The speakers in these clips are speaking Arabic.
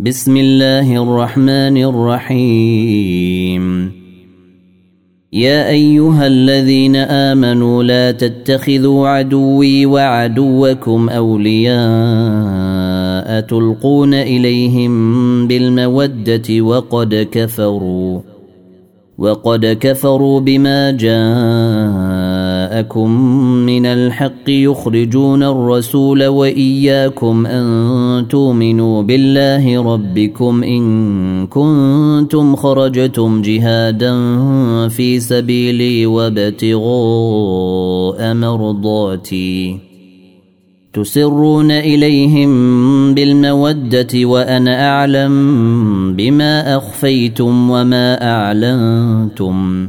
بسم الله الرحمن الرحيم. يا أيها الذين آمنوا لا تتخذوا عدوي وعدوكم أولياء تلقون إليهم بالمودة وقد كفروا وقد كفروا بما جاءكم من الحق يخرجون الرسول وإياكم أن تؤمنوا بالله ربكم إن كنتم خرجتم جهادا في سبيلي وابتغاء مرضاتي. تسرون إليهم بالمودة وأنا أعلم بما أخفيتم وما أعلنتم.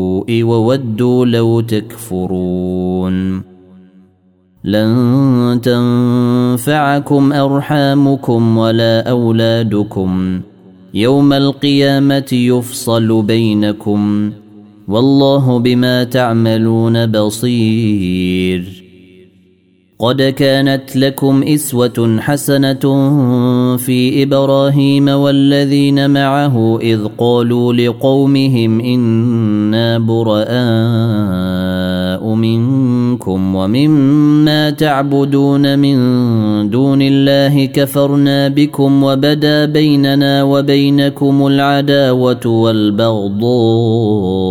وودوا لو تكفرون. لن تنفعكم أرحامكم ولا أولادكم. يوم القيامة يفصل بينكم. والله بما تعملون بصير. قد كانت لكم إسوة حسنة في إبراهيم والذين معه إذ قالوا لقومهم إنا براء منكم ومما تعبدون من دون الله كفرنا بكم وبدا بيننا وبينكم العداوة والبغضاء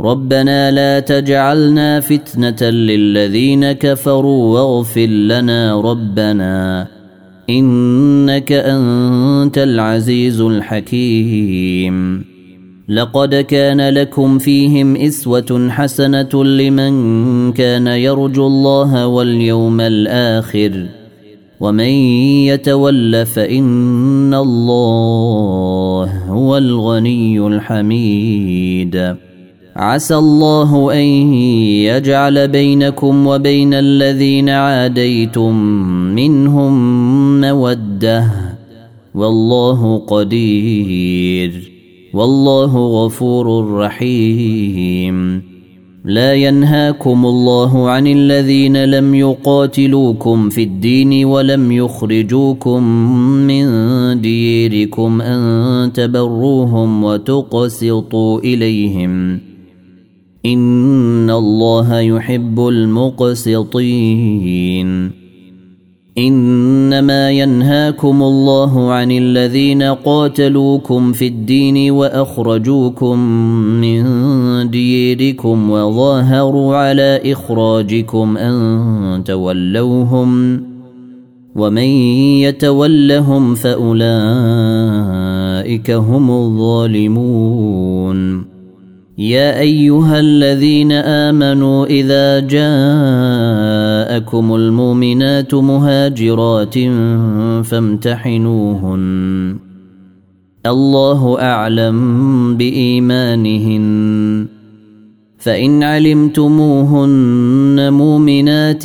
ربنا لا تجعلنا فتنة للذين كفروا واغفر لنا ربنا إنك أنت العزيز الحكيم. لقد كان لكم فيهم إسوة حسنة لمن كان يرجو الله واليوم الآخر ومن يتول فإن الله هو الغني الحميد. عسى الله أن يجعل بينكم وبين الذين عاديتم منهم مودة. والله قدير. والله غفور رحيم. لا ينهاكم الله عن الذين لم يقاتلوكم في الدين ولم يخرجوكم من ديركم أن تبروهم وتقسطوا إليهم. ان الله يحب المقسطين انما ينهاكم الله عن الذين قاتلوكم في الدين واخرجوكم من ديركم وظاهروا على اخراجكم ان تولوهم ومن يتولهم فاولئك هم الظالمون يا أيها الذين آمنوا إذا جاءكم المؤمنات مهاجرات فامتحنوهن. الله أعلم بإيمانهن. فإن علمتموهن مؤمنات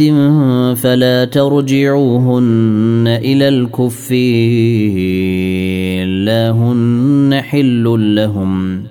فلا ترجعوهن إلى الكفين لا هن حل لهم.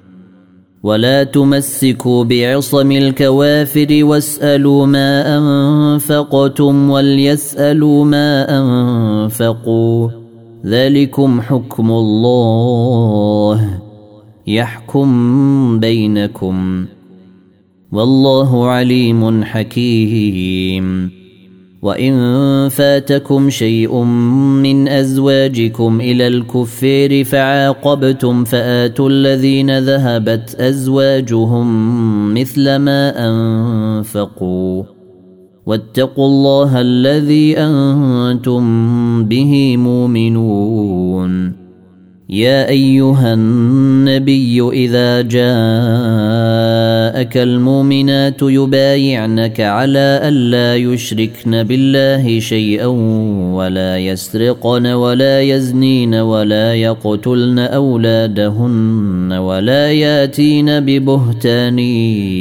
ولا تمسكوا بعصم الكوافر واسالوا ما انفقتم وليسالوا ما انفقوا ذلكم حكم الله يحكم بينكم والله عليم حكيم وان فاتكم شيء من ازواجكم إلى الكفير فعاقبتم فاتوا الذين ذهبت ازواجهم مثل ما انفقوا واتقوا الله الذي أنتم به مؤمنون يا أيها النبي إذا جاءك المؤمنات يبايعنك على الا يشركن بالله شيئا ولا يسرقن ولا يزنين ولا يقتلن أولادهن ولا يأتين ببهتان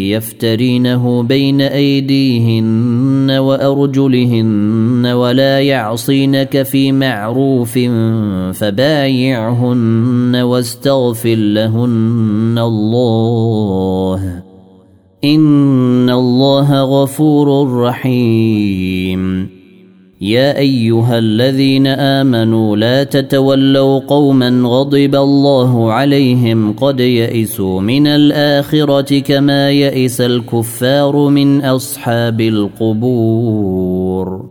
يفترينه بين أيديهن وأرجلهن ولا يعصينك في معروف فبايعهن لهن واستغفر لهن الله. إن الله غفور رحيم. يا أيها الذين آمنوا لا تتولوا قوما غضب الله عليهم قد يئسوا من الآخرة كما يئس الكفار من أصحاب القبور.